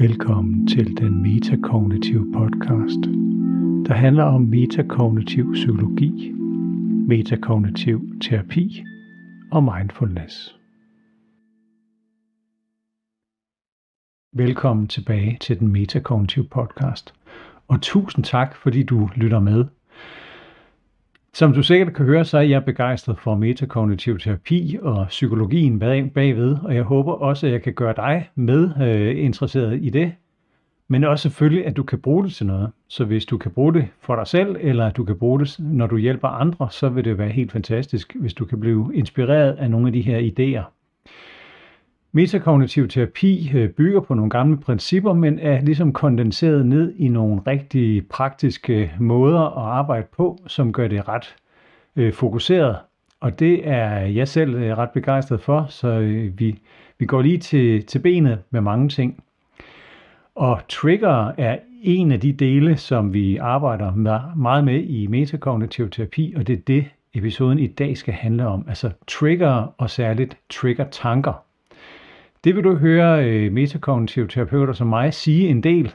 Velkommen til den metakognitive podcast, der handler om metakognitiv psykologi, metakognitiv terapi og mindfulness. Velkommen tilbage til den metakognitive podcast, og tusind tak, fordi du lytter med. Som du sikkert kan høre, så er jeg begejstret for metakognitiv terapi og psykologien bagved, og jeg håber også, at jeg kan gøre dig med øh, interesseret i det, men også selvfølgelig, at du kan bruge det til noget. Så hvis du kan bruge det for dig selv, eller at du kan bruge det, når du hjælper andre, så vil det være helt fantastisk, hvis du kan blive inspireret af nogle af de her idéer. Metakognitiv terapi øh, bygger på nogle gamle principper, men er ligesom kondenseret ned i nogle rigtig praktiske måder at arbejde på, som gør det ret øh, fokuseret. Og det er jeg selv øh, ret begejstret for, så øh, vi, vi går lige til, til benet med mange ting. Og trigger er en af de dele, som vi arbejder med, meget med i metakognitiv terapi, og det er det, episoden i dag skal handle om. Altså trigger og særligt trigger-tanker. Det vil du høre øh, metakognitive terapeuter som mig sige en del,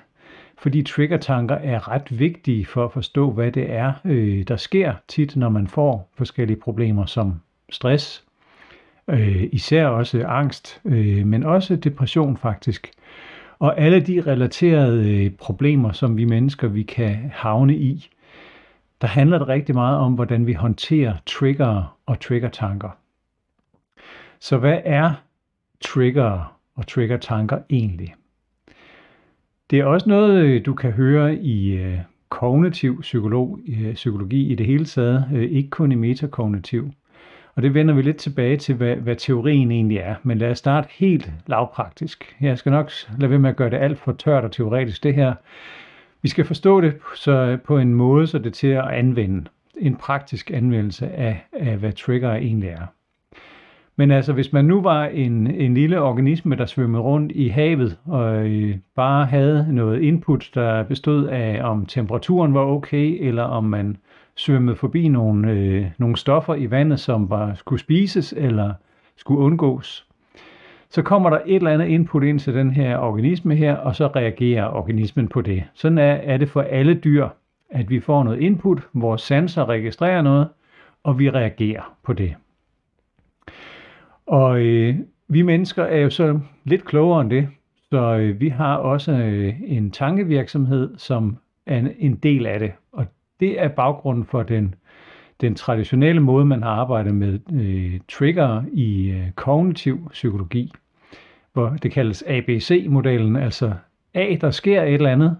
fordi triggertanker er ret vigtige for at forstå, hvad det er, øh, der sker tit, når man får forskellige problemer som stress, øh, især også angst, øh, men også depression faktisk. Og alle de relaterede øh, problemer, som vi mennesker vi kan havne i, der handler det rigtig meget om, hvordan vi håndterer trigger og triggertanker. Så hvad er trigger og trigger tanker egentlig? Det er også noget, øh, du kan høre i øh, kognitiv psykolog, øh, psykologi i det hele taget, øh, ikke kun i metakognitiv. Og det vender vi lidt tilbage til, hvad, hvad teorien egentlig er. Men lad os starte helt lavpraktisk. Jeg skal nok lade være med at gøre det alt for tørt og teoretisk, det her. Vi skal forstå det så på en måde, så det er til at anvende. En praktisk anvendelse af, af hvad trigger egentlig er. Men altså, hvis man nu var en, en lille organisme, der svømmede rundt i havet, og øh, bare havde noget input, der bestod af, om temperaturen var okay, eller om man svømmede forbi nogle, øh, nogle stoffer i vandet, som var, skulle spises eller skulle undgås, så kommer der et eller andet input ind til den her organisme her, og så reagerer organismen på det. Sådan er, er det for alle dyr, at vi får noget input, vores sanser registrerer noget, og vi reagerer på det. Og øh, vi mennesker er jo så lidt klogere end det, så øh, vi har også øh, en tankevirksomhed, som er en del af det. Og det er baggrunden for den, den traditionelle måde, man har arbejdet med øh, trigger i øh, kognitiv psykologi, hvor det kaldes ABC-modellen, altså A, der sker et eller andet,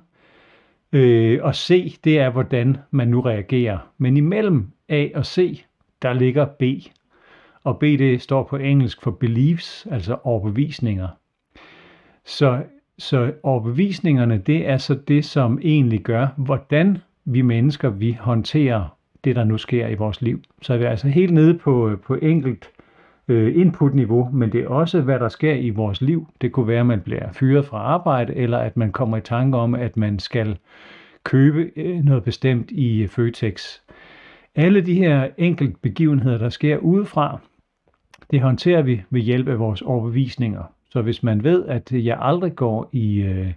øh, og C, det er, hvordan man nu reagerer. Men imellem A og C, der ligger B, og BD står på engelsk for beliefs, altså overbevisninger. Så, så overbevisningerne, det er så det, som egentlig gør, hvordan vi mennesker, vi håndterer det, der nu sker i vores liv. Så er vi altså helt nede på, på enkelt øh, input-niveau, men det er også, hvad der sker i vores liv. Det kunne være, at man bliver fyret fra arbejde, eller at man kommer i tanke om, at man skal købe øh, noget bestemt i øh, Føtex. Alle de her enkelt begivenheder, der sker udefra, det håndterer vi ved hjælp af vores overbevisninger. Så hvis man ved, at jeg aldrig går i øh,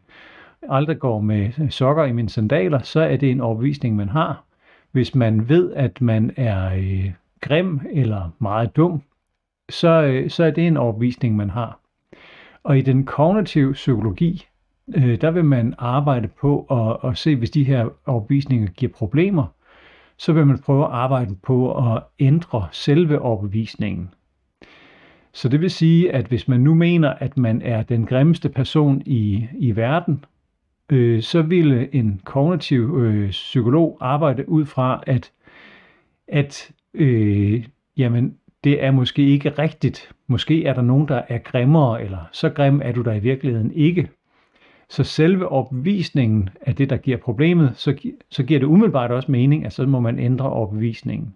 aldrig går med sokker i mine sandaler, så er det en overbevisning, man har. Hvis man ved, at man er øh, grim eller meget dum, så, øh, så er det en overbevisning, man har. Og i den kognitive psykologi, øh, der vil man arbejde på at, at se, hvis de her overbevisninger giver problemer, så vil man prøve at arbejde på at ændre selve overbevisningen. Så det vil sige, at hvis man nu mener, at man er den grimmeste person i, i verden, øh, så ville en kognitiv øh, psykolog arbejde ud fra, at, at øh, jamen, det er måske ikke rigtigt. Måske er der nogen, der er grimmere, eller så grim er du der i virkeligheden ikke. Så selve opvisningen af det, der giver problemet, så, så giver det umiddelbart også mening, at så må man ændre opvisningen.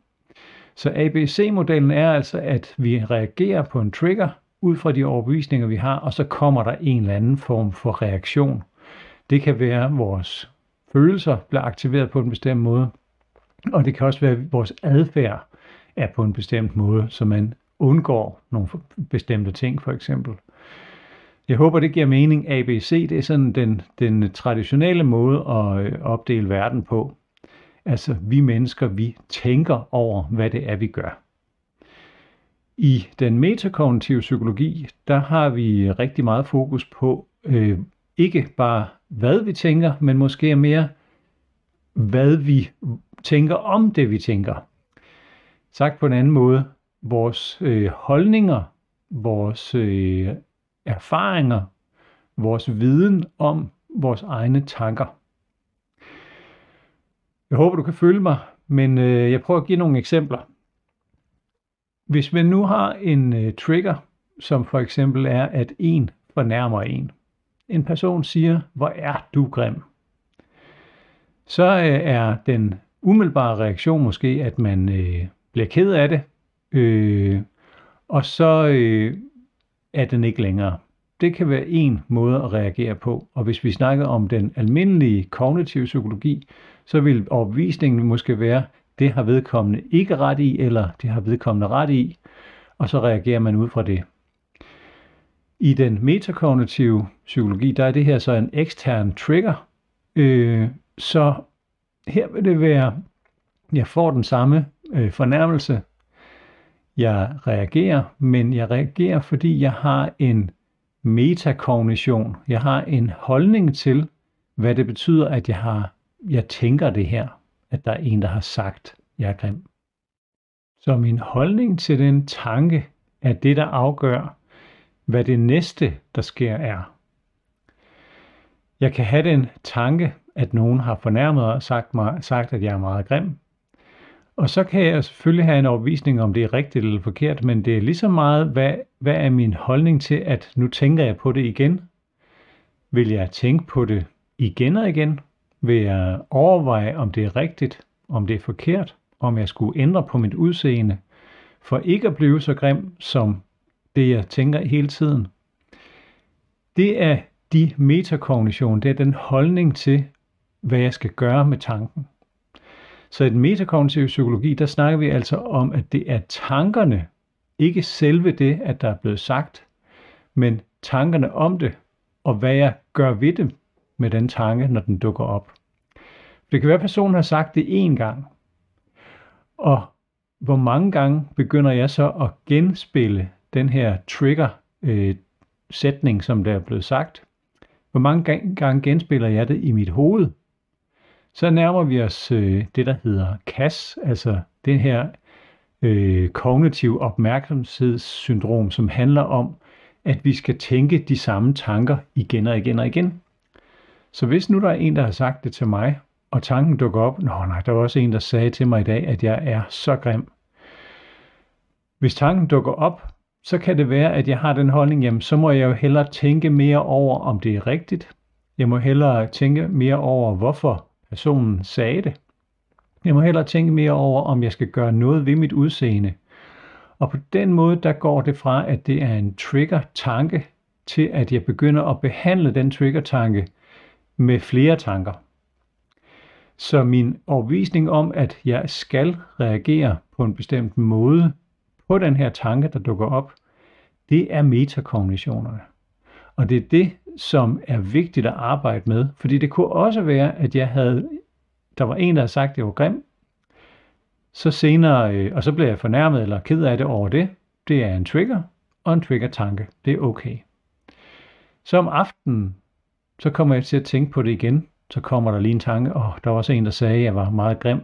Så ABC-modellen er altså, at vi reagerer på en trigger ud fra de overbevisninger, vi har, og så kommer der en eller anden form for reaktion. Det kan være, at vores følelser bliver aktiveret på en bestemt måde, og det kan også være, at vores adfærd er på en bestemt måde, så man undgår nogle bestemte ting, for eksempel. Jeg håber, det giver mening. ABC, det er sådan den, den traditionelle måde at øh, opdele verden på. Altså, vi mennesker, vi tænker over, hvad det er, vi gør. I den metakognitive psykologi, der har vi rigtig meget fokus på øh, ikke bare, hvad vi tænker, men måske mere, hvad vi tænker om det, vi tænker. Sagt på en anden måde, vores øh, holdninger, vores øh, erfaringer, vores viden om vores egne tanker. Jeg håber, du kan følge mig, men øh, jeg prøver at give nogle eksempler. Hvis man nu har en øh, trigger, som for eksempel er, at en fornærmer en. En person siger, hvor er du grim. Så øh, er den umiddelbare reaktion måske, at man øh, bliver ked af det, øh, og så øh, er den ikke længere. Det kan være en måde at reagere på. Og hvis vi snakker om den almindelige kognitive psykologi, så vil overbevisningen måske være, det har vedkommende ikke ret i, eller det har vedkommende ret i, og så reagerer man ud fra det. I den metakognitive psykologi, der er det her så en ekstern trigger, øh, så her vil det være, jeg får den samme øh, fornærmelse, jeg reagerer, men jeg reagerer, fordi jeg har en metakognition. Jeg har en holdning til, hvad det betyder, at jeg har, jeg tænker det her, at der er en, der har sagt, jeg er grim. Så min holdning til den tanke er det, der afgør, hvad det næste, der sker, er. Jeg kan have den tanke, at nogen har fornærmet og sagt, mig, sagt, at jeg er meget grim. Og så kan jeg selvfølgelig have en overvisning om det er rigtigt eller forkert, men det er lige så meget, hvad, hvad er min holdning til, at nu tænker jeg på det igen? Vil jeg tænke på det igen og igen? Vil jeg overveje, om det er rigtigt, om det er forkert, om jeg skulle ændre på mit udseende, for ikke at blive så grim, som det jeg tænker hele tiden? Det er de metakognition, det er den holdning til, hvad jeg skal gøre med tanken. Så i den metakognitive psykologi, der snakker vi altså om, at det er tankerne, ikke selve det, at der er blevet sagt, men tankerne om det, og hvad jeg gør ved det med den tanke, når den dukker op. Det kan være, at personen har sagt det én gang, og hvor mange gange begynder jeg så at genspille den her trigger øh, sætning, som der er blevet sagt? Hvor mange gange genspiller jeg det i mit hoved? Så nærmer vi os øh, det, der hedder CAS, altså den her øh, kognitiv opmærksomhedssyndrom, som handler om, at vi skal tænke de samme tanker igen og igen og igen. Så hvis nu der er en, der har sagt det til mig, og tanken dukker op, nå nej, der var også en, der sagde til mig i dag, at jeg er så grim. Hvis tanken dukker op, så kan det være, at jeg har den holdning, jamen så må jeg jo hellere tænke mere over, om det er rigtigt. Jeg må hellere tænke mere over, hvorfor personen sagde det. Jeg må hellere tænke mere over, om jeg skal gøre noget ved mit udseende. Og på den måde, der går det fra, at det er en trigger-tanke, til at jeg begynder at behandle den trigger-tanke med flere tanker. Så min overvisning om, at jeg skal reagere på en bestemt måde på den her tanke, der dukker op, det er metakognitionerne. Og det er det, som er vigtigt at arbejde med, fordi det kunne også være, at jeg havde, der var en, der havde sagt, at jeg var grim, så senere, øh, og så blev jeg fornærmet eller ked af det over det. Det er en trigger, og en trigger-tanke. Det er okay. Så om aftenen, så kommer jeg til at tænke på det igen. Så kommer der lige en tanke, og oh, der var også en, der sagde, at jeg var meget grim.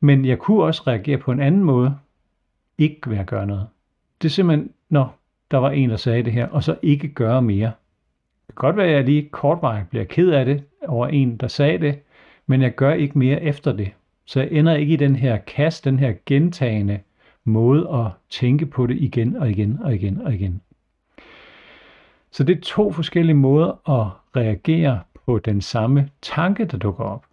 Men jeg kunne også reagere på en anden måde. Ikke ved at gøre noget. Det er simpelthen, når der var en, der sagde det her, og så ikke gøre mere. Det kan godt være, at jeg lige kortvarigt bliver ked af det over en, der sagde det, men jeg gør ikke mere efter det. Så jeg ender ikke i den her kast, den her gentagende måde at tænke på det igen og igen og igen og igen. Så det er to forskellige måder at reagere på den samme tanke, der dukker op.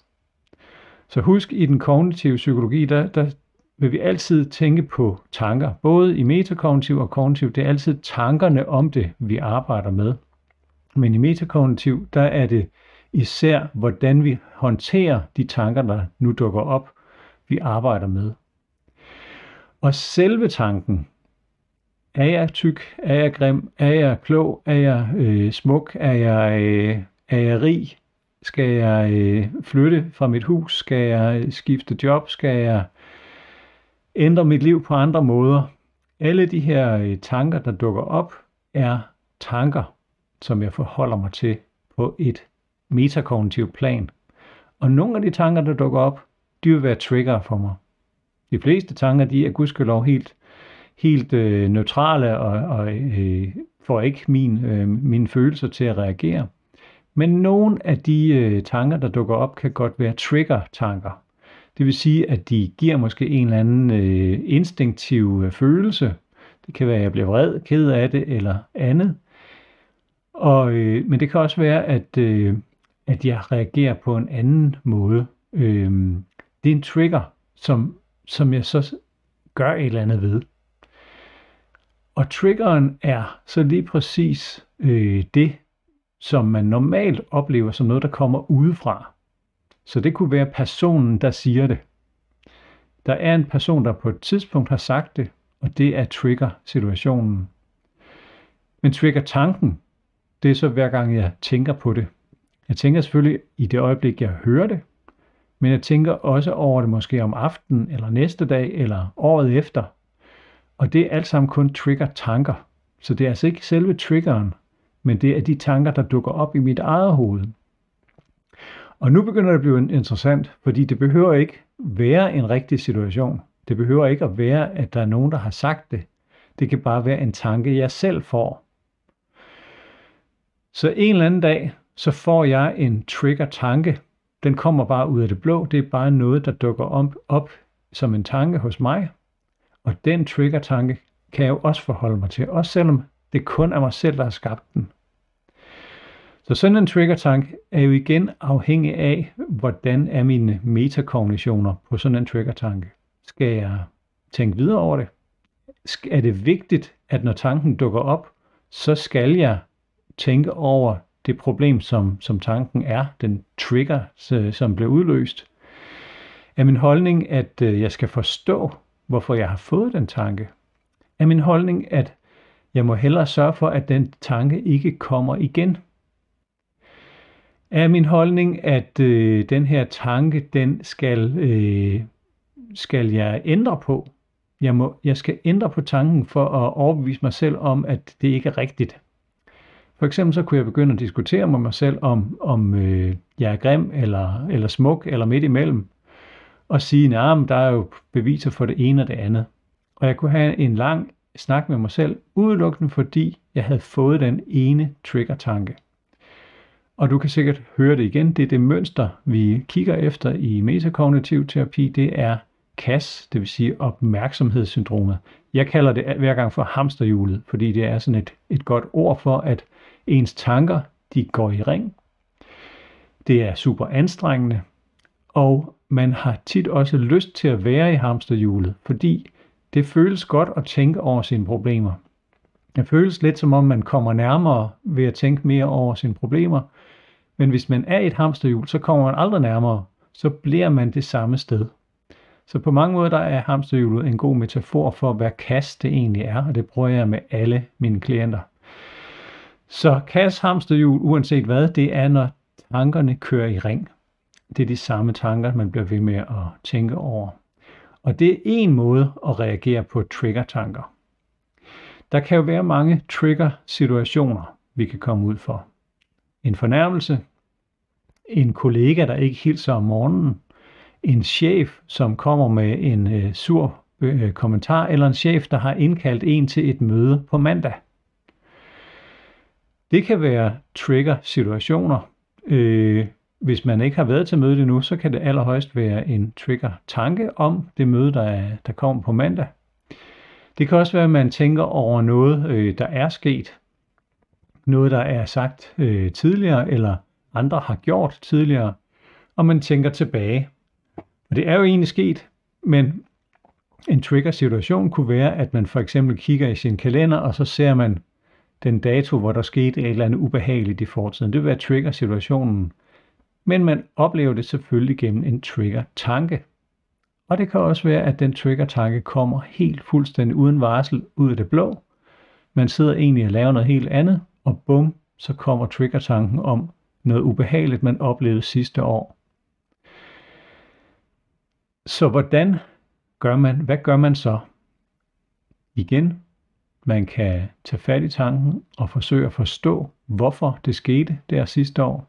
Så husk, i den kognitive psykologi, der, der vil vi altid tænke på tanker. Både i metakognitiv og kognitiv, det er altid tankerne om det, vi arbejder med. Men i metakognitiv, der er det især, hvordan vi håndterer de tanker, der nu dukker op, vi arbejder med. Og selve tanken, er jeg tyk? Er jeg grim? Er jeg klog? Er jeg øh, smuk? Er jeg, øh, er jeg rig? Skal jeg øh, flytte fra mit hus? Skal jeg øh, skifte job? Skal jeg ændre mit liv på andre måder? Alle de her øh, tanker, der dukker op, er tanker, som jeg forholder mig til på et metakognitivt plan. Og nogle af de tanker, der dukker op, de vil være trigger for mig. De fleste tanker, de er gudskelov helt, helt øh, neutrale og, og øh, får ikke min, øh, mine følelser til at reagere. Men nogle af de øh, tanker, der dukker op, kan godt være trigger-tanker. Det vil sige, at de giver måske en eller anden øh, instinktiv øh, følelse. Det kan være, at jeg bliver vred, ked af det eller andet. Og, øh, men det kan også være, at, øh, at jeg reagerer på en anden måde. Øh, det er en trigger, som, som jeg så gør et eller andet ved. Og triggeren er så lige præcis øh, det, som man normalt oplever som noget, der kommer udefra. Så det kunne være personen, der siger det. Der er en person, der på et tidspunkt har sagt det, og det er trigger-situationen. Men trigger-tanken, det er så hver gang jeg tænker på det. Jeg tænker selvfølgelig i det øjeblik, jeg hører det, men jeg tænker også over det måske om aftenen, eller næste dag, eller året efter. Og det er alt sammen kun trigger-tanker. Så det er altså ikke selve triggeren, men det er de tanker, der dukker op i mit eget hoved. Og nu begynder det at blive interessant, fordi det behøver ikke være en rigtig situation. Det behøver ikke at være, at der er nogen, der har sagt det. Det kan bare være en tanke, jeg selv får. Så en eller anden dag, så får jeg en trigger-tanke. Den kommer bare ud af det blå. Det er bare noget, der dukker op, op som en tanke hos mig. Og den trigger-tanke kan jeg jo også forholde mig til, også selvom det kun er mig selv, der har skabt den. Så sådan en triggertank er jo igen afhængig af, hvordan er mine metakognitioner på sådan en trigger-tanke. Skal jeg tænke videre over det? Er det vigtigt, at når tanken dukker op, så skal jeg tænke over det problem, som, som tanken er, den trigger, øh, som blev udløst. Er min holdning, at øh, jeg skal forstå, hvorfor jeg har fået den tanke? Er min holdning, at jeg må hellere sørge for, at den tanke ikke kommer igen? er min holdning, at øh, den her tanke, den skal, øh, skal jeg ændre på. Jeg, må, jeg skal ændre på tanken for at overbevise mig selv om, at det ikke er rigtigt. For eksempel så kunne jeg begynde at diskutere med mig selv, om, om øh, jeg er grim, eller, eller smuk, eller midt imellem. Og sige, at der er jo beviser for det ene og det andet. Og jeg kunne have en lang snak med mig selv, udelukkende fordi jeg havde fået den ene trigger-tanke. Og du kan sikkert høre det igen. Det er det mønster, vi kigger efter i metakognitiv terapi. Det er CAS, det vil sige opmærksomhedssyndromet. Jeg kalder det hver gang for hamsterhjulet, fordi det er sådan et, et godt ord for, at ens tanker, de går i ring. Det er super anstrengende, og man har tit også lyst til at være i hamsterhjulet, fordi det føles godt at tænke over sine problemer. Det føles lidt som om man kommer nærmere ved at tænke mere over sine problemer, men hvis man er i et hamsterhjul, så kommer man aldrig nærmere. Så bliver man det samme sted. Så på mange måder der er hamsterhjulet en god metafor for, hvad kast det egentlig er, og det bruger jeg med alle mine klienter. Så kast hamsterhjul, uanset hvad, det er, når tankerne kører i ring. Det er de samme tanker, man bliver ved med at tænke over. Og det er en måde at reagere på trigger-tanker. Der kan jo være mange trigger-situationer, vi kan komme ud for. En fornærmelse, en kollega, der ikke hilser om morgenen, en chef, som kommer med en øh, sur øh, kommentar, eller en chef, der har indkaldt en til et møde på mandag. Det kan være trigger-situationer. Øh, hvis man ikke har været til mødet endnu, så kan det allerhøjst være en trigger-tanke om det møde, der, er, der kommer på mandag. Det kan også være, at man tænker over noget, øh, der er sket. Noget, der er sagt øh, tidligere, eller andre har gjort tidligere, og man tænker tilbage. Og det er jo egentlig sket, men en trigger-situation kunne være, at man for eksempel kigger i sin kalender, og så ser man den dato, hvor der skete et eller andet ubehageligt i fortiden. Det vil være trigger-situationen. Men man oplever det selvfølgelig gennem en trigger-tanke. Og det kan også være, at den trigger-tanke kommer helt fuldstændig uden varsel ud af det blå, Man sidder egentlig og laver noget helt andet, og bum, så kommer trigger-tanken om noget ubehageligt, man oplevede sidste år. Så hvordan gør man, hvad gør man så? Igen, man kan tage fat i tanken og forsøge at forstå, hvorfor det skete der sidste år.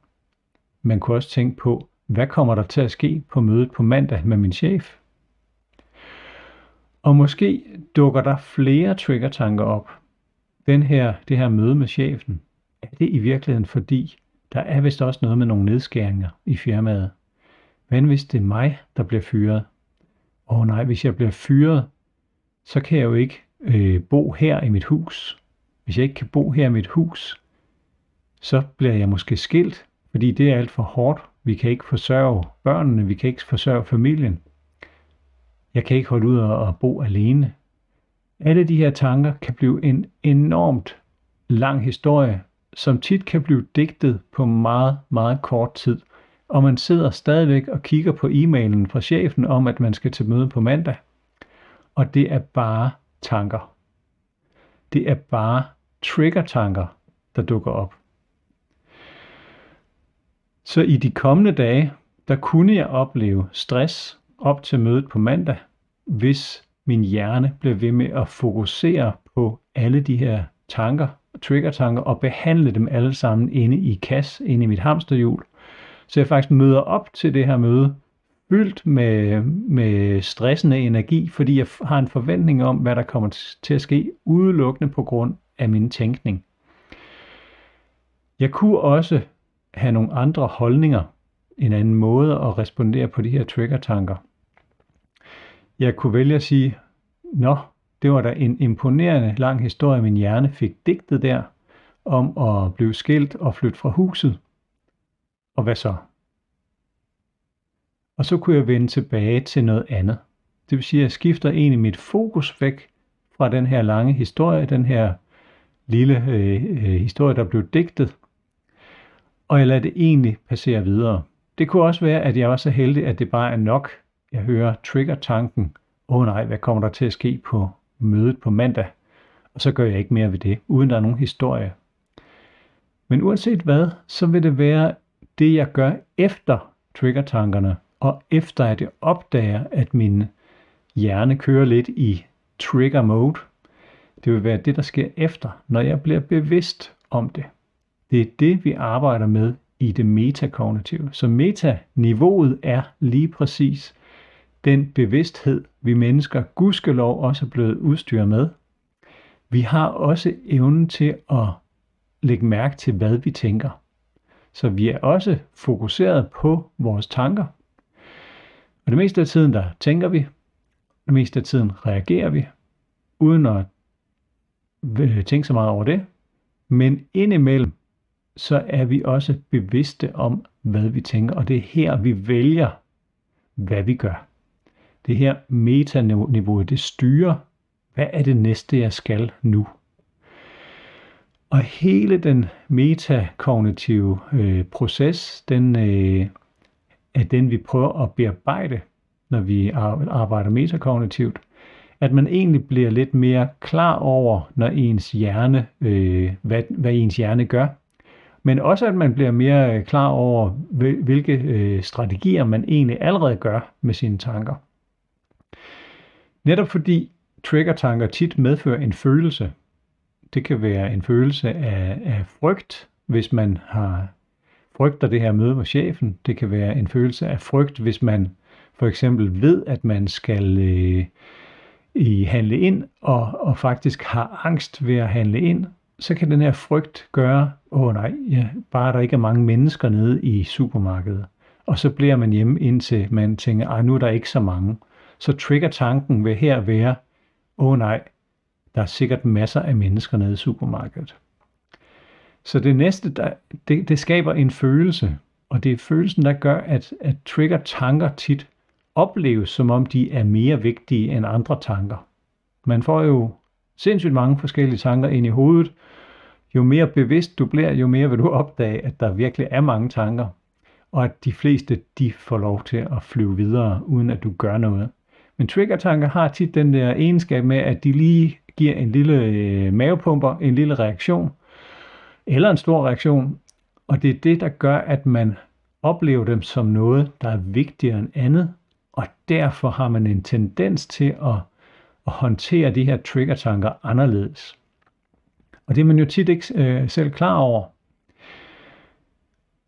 Man kunne også tænke på, hvad kommer der til at ske på mødet på mandag med min chef? Og måske dukker der flere trigger-tanker op. Den her, det her møde med chefen, er det i virkeligheden fordi, der er vist også noget med nogle nedskæringer i firmaet. Hvad hvis det er mig, der bliver fyret? Åh oh, nej, hvis jeg bliver fyret, så kan jeg jo ikke øh, bo her i mit hus. Hvis jeg ikke kan bo her i mit hus, så bliver jeg måske skilt, fordi det er alt for hårdt. Vi kan ikke forsørge børnene, vi kan ikke forsørge familien. Jeg kan ikke holde ud og bo alene. Alle de her tanker kan blive en enormt lang historie, som tit kan blive digtet på meget, meget kort tid. Og man sidder stadigvæk og kigger på e-mailen fra chefen om, at man skal til møde på mandag. Og det er bare tanker. Det er bare trigger-tanker, der dukker op. Så i de kommende dage, der kunne jeg opleve stress op til mødet på mandag, hvis min hjerne blev ved med at fokusere på alle de her tanker, trigger-tanker, og behandle dem alle sammen inde i kasse, inde i mit hamsterhjul. Så jeg faktisk møder op til det her møde fyldt med, med stressende energi, fordi jeg har en forventning om, hvad der kommer til at ske, udelukkende på grund af min tænkning. Jeg kunne også have nogle andre holdninger, en anden måde at respondere på de her trigger-tanker. Jeg kunne vælge at sige, nå, det var da en imponerende lang historie, min hjerne fik digtet der, om at blive skilt og flytte fra huset. Og hvad så? Og så kunne jeg vende tilbage til noget andet. Det vil sige, at jeg skifter egentlig mit fokus væk fra den her lange historie, den her lille øh, øh, historie, der blev digtet, og jeg lader det egentlig passere videre. Det kunne også være, at jeg var så heldig, at det bare er nok. Jeg hører trigger-tanken, åh oh, nej, hvad kommer der til at ske på mødet på mandag? Og så gør jeg ikke mere ved det, uden der er nogen historie. Men uanset hvad, så vil det være det, jeg gør efter trigger-tankerne, og efter at jeg opdager, at min hjerne kører lidt i trigger mode, det vil være det, der sker efter, når jeg bliver bevidst om det. Det er det, vi arbejder med i det metakognitive. Så metaniveauet er lige præcis den bevidsthed, vi mennesker gudskelov også er blevet udstyret med. Vi har også evnen til at lægge mærke til, hvad vi tænker. Så vi er også fokuseret på vores tanker. Og det meste af tiden, der tænker vi. Det meste af tiden reagerer vi, uden at øh, tænke så meget over det. Men indimellem, så er vi også bevidste om, hvad vi tænker, og det er her, vi vælger, hvad vi gør. Det her metaniveau, det styrer, hvad er det næste, jeg skal nu? Og hele den metakognitive øh, proces, den øh, er den, vi prøver at bearbejde, når vi arbejder metakognitivt. At man egentlig bliver lidt mere klar over, når ens hjerne, øh, hvad, hvad ens hjerne gør, men også at man bliver mere øh, klar over, hvilke øh, strategier man egentlig allerede gør med sine tanker. Netop fordi trigger-tanker tit medfører en følelse. Det kan være en følelse af, af frygt, hvis man har frygter det her møde med chefen. Det kan være en følelse af frygt, hvis man for eksempel ved, at man skal øh, i handle ind, og, og faktisk har angst ved at handle ind, så kan den her frygt gøre, åh oh, nej, ja, bare der ikke er mange mennesker nede i supermarkedet. Og så bliver man hjemme indtil man tænker, ej nu er der ikke så mange. Så trigger tanken ved her være, åh oh, nej, der er sikkert masser af mennesker nede i supermarkedet. Så det næste, der, det, det skaber en følelse, og det er følelsen, der gør, at, at trigger tanker tit opleves, som om de er mere vigtige end andre tanker. Man får jo sindssygt mange forskellige tanker ind i hovedet. Jo mere bevidst du bliver, jo mere vil du opdage, at der virkelig er mange tanker, og at de fleste, de får lov til at flyve videre, uden at du gør noget. Men triggertanker har tit den der egenskab med, at de lige giver en lille øh, mavepumper, en lille reaktion, eller en stor reaktion, og det er det, der gør, at man oplever dem som noget, der er vigtigere end andet, og derfor har man en tendens til at, at håndtere de her triggertanker anderledes. Og det er man jo tit ikke øh, selv klar over.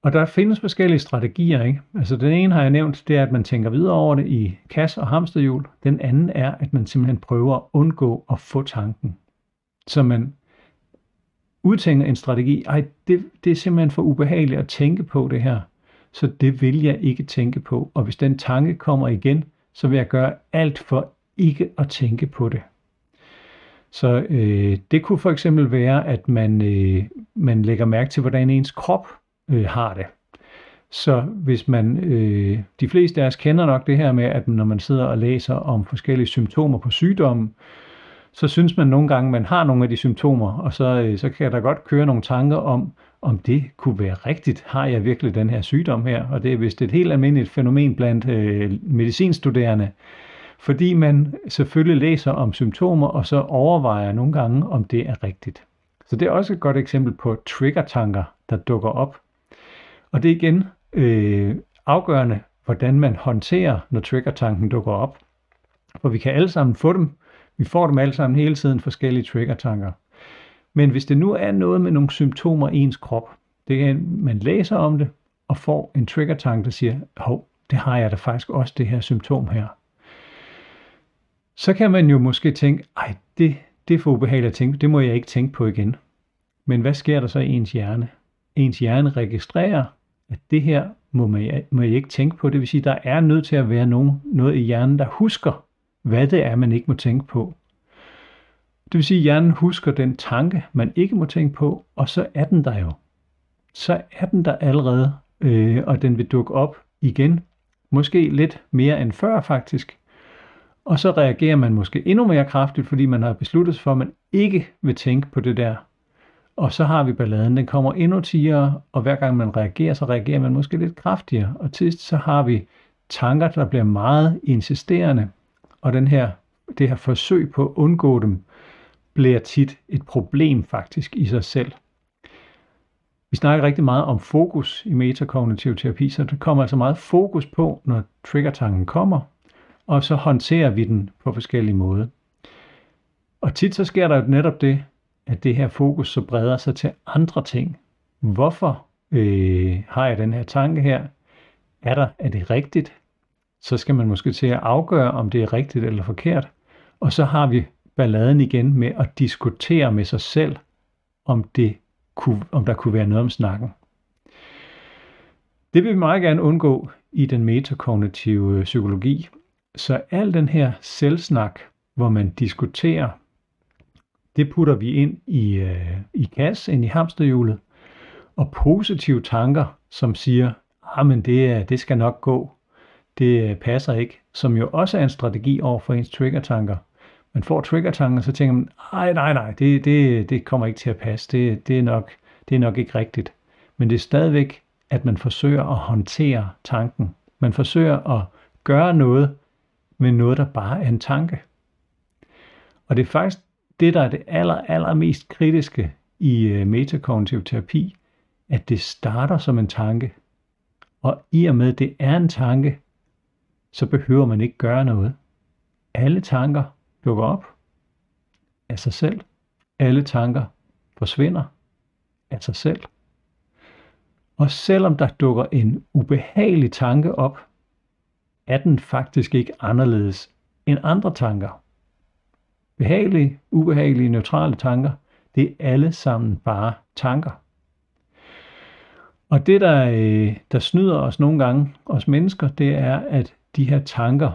Og der findes forskellige strategier. Ikke? Altså den ene har jeg nævnt, det er, at man tænker videre over det i kasse- og hamsterhjul. Den anden er, at man simpelthen prøver at undgå at få tanken. Så man udtænker en strategi. Ej, det, det er simpelthen for ubehageligt at tænke på det her. Så det vil jeg ikke tænke på. Og hvis den tanke kommer igen, så vil jeg gøre alt for ikke at tænke på det. Så øh, det kunne for eksempel være, at man, øh, man lægger mærke til, hvordan ens krop øh, har det. Så hvis man, øh, de fleste af os kender nok det her med, at når man sidder og læser om forskellige symptomer på sygdommen, så synes man nogle gange, man har nogle af de symptomer, og så, øh, så kan der godt køre nogle tanker om, om det kunne være rigtigt. Har jeg virkelig den her sygdom her? Og det er vist et helt almindeligt fænomen blandt øh, medicinstuderende, fordi man selvfølgelig læser om symptomer, og så overvejer nogle gange, om det er rigtigt. Så det er også et godt eksempel på trigger-tanker, der dukker op. Og det er igen øh, afgørende, hvordan man håndterer, når trigger-tanken dukker op. For vi kan alle sammen få dem. Vi får dem alle sammen hele tiden, forskellige trigger-tanker. Men hvis det nu er noget med nogle symptomer i ens krop, det er, man læser om det, og får en trigger-tanke, der siger, hov, det har jeg da faktisk også, det her symptom her så kan man jo måske tænke, ej, det, det er for ubehageligt at tænke, det må jeg ikke tænke på igen. Men hvad sker der så i ens hjerne? Ens hjerne registrerer, at det her må man, må jeg ikke tænke på. Det vil sige, der er nødt til at være nogen, noget i hjernen, der husker, hvad det er, man ikke må tænke på. Det vil sige, at hjernen husker den tanke, man ikke må tænke på, og så er den der jo. Så er den der allerede, øh, og den vil dukke op igen. Måske lidt mere end før faktisk, og så reagerer man måske endnu mere kraftigt, fordi man har besluttet sig for, at man ikke vil tænke på det der. Og så har vi balladen, den kommer endnu tigere, og hver gang man reagerer, så reagerer man måske lidt kraftigere. Og til så har vi tanker, der bliver meget insisterende, og den her, det her forsøg på at undgå dem, bliver tit et problem faktisk i sig selv. Vi snakker rigtig meget om fokus i metakognitiv terapi, så der kommer altså meget fokus på, når triggertanken kommer, og så håndterer vi den på forskellige måder. Og tit så sker der jo netop det, at det her fokus så breder sig til andre ting. Hvorfor øh, har jeg den her tanke her? Er, der, er det rigtigt? Så skal man måske til at afgøre, om det er rigtigt eller forkert. Og så har vi balladen igen med at diskutere med sig selv, om, det kunne, om der kunne være noget om snakken. Det vil vi meget gerne undgå i den metakognitive øh, psykologi, så al den her selvsnak, hvor man diskuterer, det putter vi ind i, øh, i kasse, ind i hamsterhjulet. Og positive tanker, som siger, ah, men det, det skal nok gå, det øh, passer ikke, som jo også er en strategi over for ens triggertanker. Man får triggertanker, så tænker man, nej, nej, nej, det, det, det kommer ikke til at passe, det, det, er nok, det er nok ikke rigtigt. Men det er stadigvæk, at man forsøger at håndtere tanken. Man forsøger at gøre noget, men noget, der bare er en tanke. Og det er faktisk det, der er det aller, aller mest kritiske i øh, metakognitiv terapi, at det starter som en tanke. Og i og med, at det er en tanke, så behøver man ikke gøre noget. Alle tanker dukker op af sig selv. Alle tanker forsvinder af sig selv. Og selvom der dukker en ubehagelig tanke op, er den faktisk ikke anderledes end andre tanker. Behagelige, ubehagelige, neutrale tanker, det er alle sammen bare tanker. Og det, der, øh, der snyder os nogle gange, os mennesker, det er, at de her tanker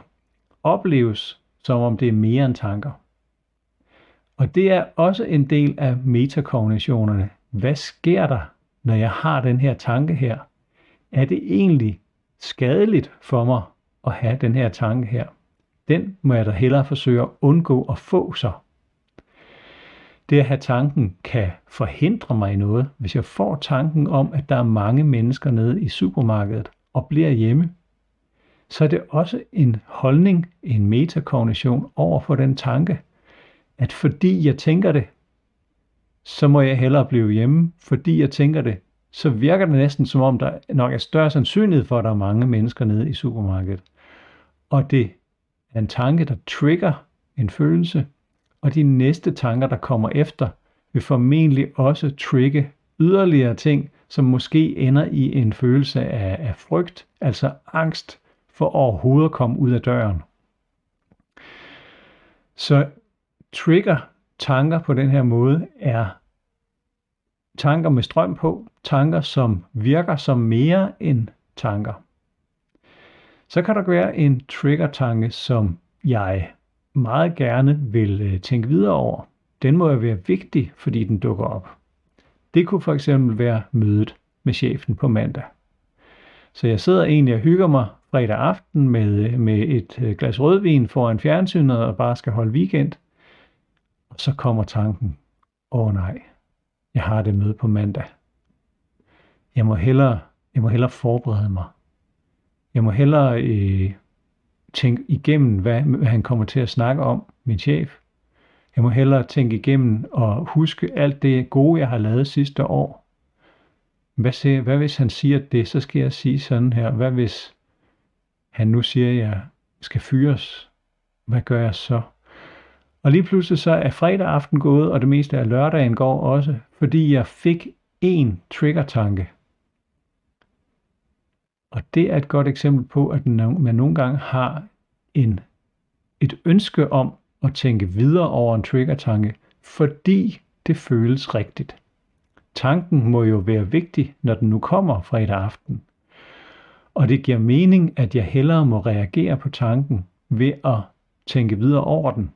opleves, som om det er mere end tanker. Og det er også en del af metakognitionerne. Hvad sker der, når jeg har den her tanke her? Er det egentlig skadeligt for mig at have den her tanke her. Den må jeg da hellere forsøge at undgå at få så. Det at have tanken kan forhindre mig i noget. Hvis jeg får tanken om, at der er mange mennesker nede i supermarkedet og bliver hjemme, så er det også en holdning, en metakognition over for den tanke, at fordi jeg tænker det, så må jeg hellere blive hjemme, fordi jeg tænker det, så virker det næsten som om, der nok er større sandsynlighed for, at der er mange mennesker nede i supermarkedet. Og det er en tanke, der trigger en følelse, og de næste tanker, der kommer efter, vil formentlig også trigge yderligere ting, som måske ender i en følelse af, af frygt, altså angst for overhovedet at komme ud af døren. Så trigger tanker på den her måde er tanker med strøm på, tanker som virker som mere end tanker. Så kan der være en trigger-tanke, som jeg meget gerne vil øh, tænke videre over. Den må jo være vigtig, fordi den dukker op. Det kunne for eksempel være mødet med chefen på mandag. Så jeg sidder egentlig og hygger mig fredag aften med, øh, med et øh, glas rødvin foran fjernsynet og bare skal holde weekend. Og så kommer tanken, åh oh, nej, jeg har det møde på mandag. Jeg må hellere, jeg må hellere forberede mig. Jeg må hellere øh, tænke igennem, hvad, hvad han kommer til at snakke om, min chef. Jeg må hellere tænke igennem og huske alt det gode, jeg har lavet sidste år. Hvad, siger, hvad hvis han siger det, så skal jeg sige sådan her. Hvad hvis han nu siger, at jeg skal fyres? Hvad gør jeg så? Og lige pludselig så er fredag aften gået, og det meste af lørdagen går også, fordi jeg fik en trigger-tanke. Og det er et godt eksempel på, at man nogle gange har en, et ønske om at tænke videre over en triggertanke, fordi det føles rigtigt. Tanken må jo være vigtig, når den nu kommer fredag aften. Og det giver mening, at jeg hellere må reagere på tanken ved at tænke videre over den.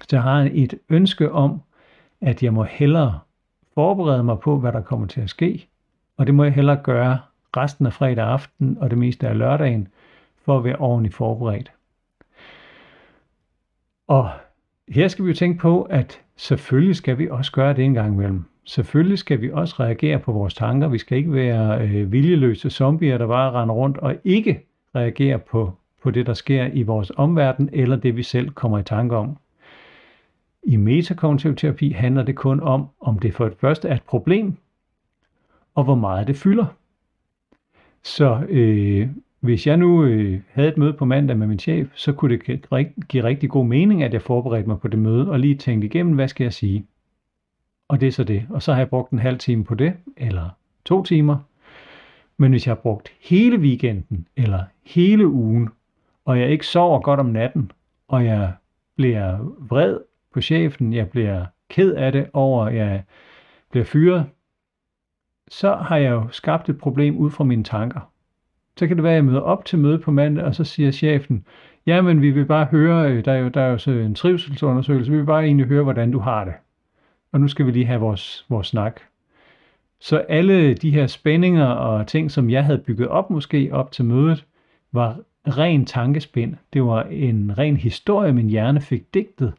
Så jeg har et ønske om, at jeg må hellere forberede mig på, hvad der kommer til at ske, og det må jeg hellere gøre resten af fredag aften og det meste af lørdagen, for at være ordentligt forberedt. Og her skal vi jo tænke på, at selvfølgelig skal vi også gøre det en gang imellem. Selvfølgelig skal vi også reagere på vores tanker. Vi skal ikke være øh, viljeløse zombier, der bare render rundt og ikke reagere på, på det, der sker i vores omverden, eller det, vi selv kommer i tanke om. I metakognitiv terapi handler det kun om, om det for det første er et problem, og hvor meget det fylder. Så øh, hvis jeg nu øh, havde et møde på mandag med min chef, så kunne det give rigtig god mening, at jeg forberedte mig på det møde og lige tænkte igennem, hvad skal jeg sige? Og det er så det. Og så har jeg brugt en halv time på det, eller to timer. Men hvis jeg har brugt hele weekenden, eller hele ugen, og jeg ikke sover godt om natten, og jeg bliver vred på chefen, jeg bliver ked af det over, at jeg bliver fyret, så har jeg jo skabt et problem ud fra mine tanker. Så kan det være, at jeg møder op til møde på mandag, og så siger chefen, jamen vi vil bare høre, øh, der er jo, der er jo så en trivselsundersøgelse, vi vil bare egentlig høre, hvordan du har det. Og nu skal vi lige have vores, vores snak. Så alle de her spændinger og ting, som jeg havde bygget op måske op til mødet, var ren tankespind. Det var en ren historie, min hjerne fik digtet.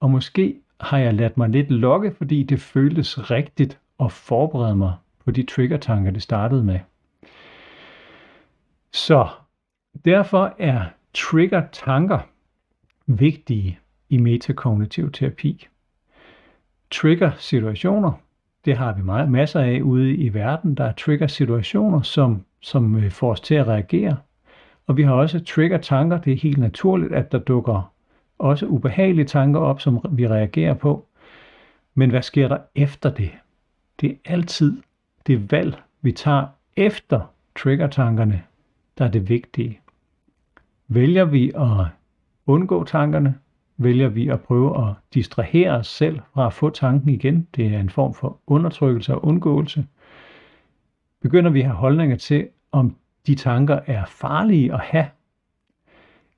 Og måske har jeg ladt mig lidt lokke, fordi det føltes rigtigt at forberede mig på de triggertanker, det startede med. Så derfor er triggertanker vigtige i metakognitiv terapi. Trigger-situationer, det har vi meget, masser af ude i verden. Der er trigger-situationer, som, som øh, får os til at reagere. Og vi har også trigger-tanker. Det er helt naturligt, at der dukker også ubehagelige tanker op, som vi reagerer på. Men hvad sker der efter det? Det er altid det valg, vi tager efter triggertankerne, der er det vigtige. Vælger vi at undgå tankerne, vælger vi at prøve at distrahere os selv fra at få tanken igen, det er en form for undertrykkelse og undgåelse, begynder vi at have holdninger til, om de tanker er farlige at have,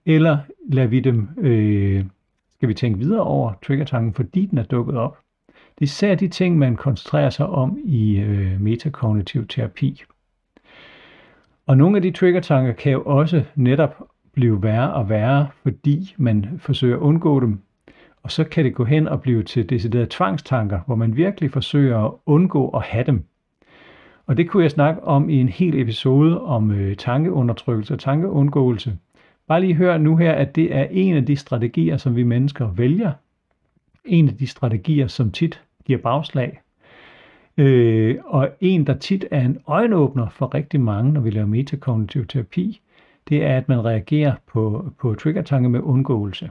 eller lader vi dem, øh, skal vi tænke videre over triggertanken, fordi den er dukket op. Det er især de ting, man koncentrerer sig om i øh, metakognitiv terapi. Og nogle af de triggertanker kan jo også netop blive værre og værre, fordi man forsøger at undgå dem. Og så kan det gå hen og blive til deciderede tvangstanker, hvor man virkelig forsøger at undgå at have dem. Og det kunne jeg snakke om i en hel episode om øh, tankeundertrykkelse og tankeundgåelse. Bare lige hør nu her, at det er en af de strategier, som vi mennesker vælger en af de strategier, som tit giver bagslag. Øh, og en, der tit er en øjenåbner for rigtig mange, når vi laver metakognitiv terapi, det er, at man reagerer på, på triggertanke med undgåelse.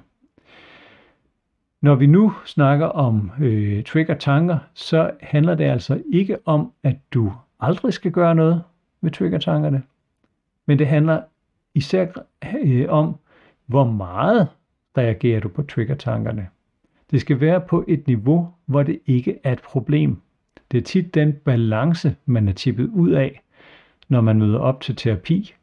Når vi nu snakker om øh, trigger-tanker, så handler det altså ikke om, at du aldrig skal gøre noget med trigger-tankerne, men det handler især øh, om, hvor meget reagerer du på trigger-tankerne. Det skal være på et niveau, hvor det ikke er et problem. Det er tit den balance, man er tippet ud af, når man møder op til terapi.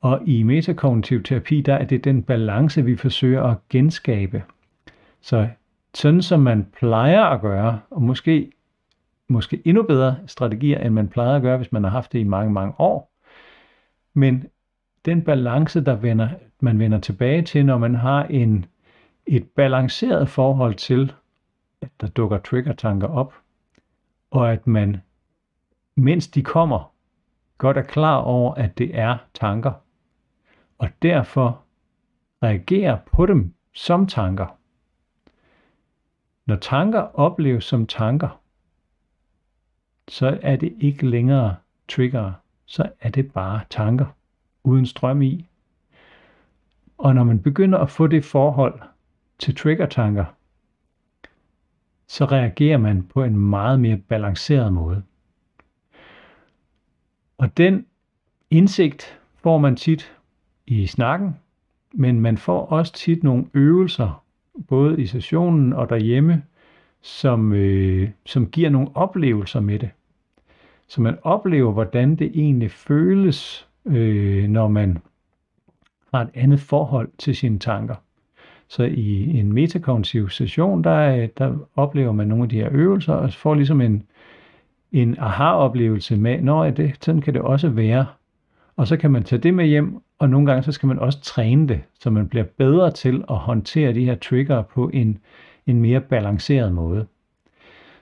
Og i metakognitiv terapi, der er det den balance, vi forsøger at genskabe. Så sådan som man plejer at gøre, og måske, måske endnu bedre strategier, end man plejer at gøre, hvis man har haft det i mange, mange år. Men den balance, der vender, man vender tilbage til, når man har en, et balanceret forhold til, at der dukker trigger-tanker op, og at man, mens de kommer, godt er klar over, at det er tanker, og derfor reagerer på dem som tanker. Når tanker opleves som tanker, så er det ikke længere trigger, så er det bare tanker uden strøm i. Og når man begynder at få det forhold til trigger-tanker, så reagerer man på en meget mere balanceret måde. Og den indsigt får man tit i snakken, men man får også tit nogle øvelser, både i sessionen og derhjemme, som, øh, som giver nogle oplevelser med det. Så man oplever, hvordan det egentlig føles, øh, når man har et andet forhold til sine tanker. Så i en metakognitiv session, der, der oplever man nogle af de her øvelser, og får ligesom en, en aha-oplevelse med, når det, sådan kan det også være. Og så kan man tage det med hjem, og nogle gange så skal man også træne det, så man bliver bedre til at håndtere de her trigger på en, en mere balanceret måde.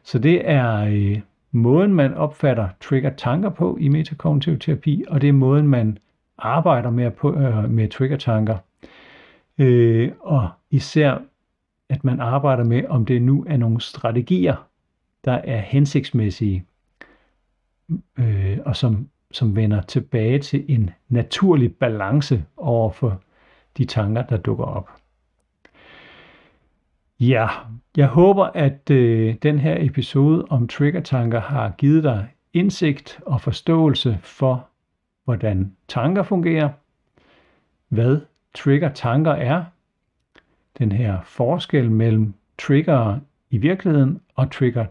Så det er øh, måden, man opfatter trigger-tanker på i metakognitiv terapi, og det er måden, man arbejder med, på, øh, med trigger-tanker. Øh, og især, at man arbejder med, om det nu er nogle strategier, der er hensigtsmæssige, øh, og som, som vender tilbage til en naturlig balance over for de tanker, der dukker op. Ja, jeg håber, at øh, den her episode om triggertanker har givet dig indsigt og forståelse for, hvordan tanker fungerer, hvad trigger-tanker er, den her forskel mellem trigger i virkeligheden og trigger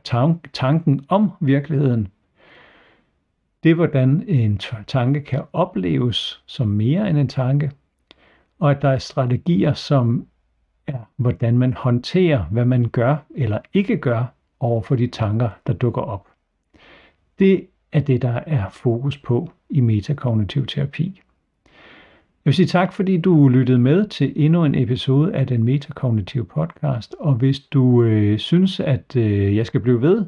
tanken om virkeligheden. Det er, hvordan en tanke kan opleves som mere end en tanke, og at der er strategier, som er, hvordan man håndterer, hvad man gør eller ikke gør over for de tanker, der dukker op. Det er det, der er fokus på i metakognitiv terapi. Jeg vil sige tak, fordi du lyttede med til endnu en episode af den metakognitive podcast, og hvis du øh, synes, at øh, jeg skal blive ved,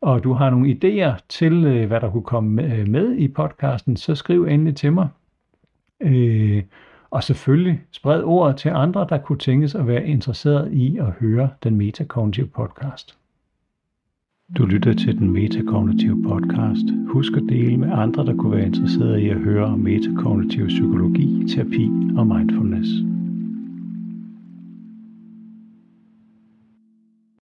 og du har nogle idéer til, øh, hvad der kunne komme med, øh, med i podcasten, så skriv endelig til mig. Øh, og selvfølgelig spred ordet til andre, der kunne tænkes at være interesseret i at høre den metakognitive podcast. Du lytter til den metakognitive podcast. Husk at dele med andre, der kunne være interesseret i at høre om metakognitiv psykologi, terapi og mindfulness.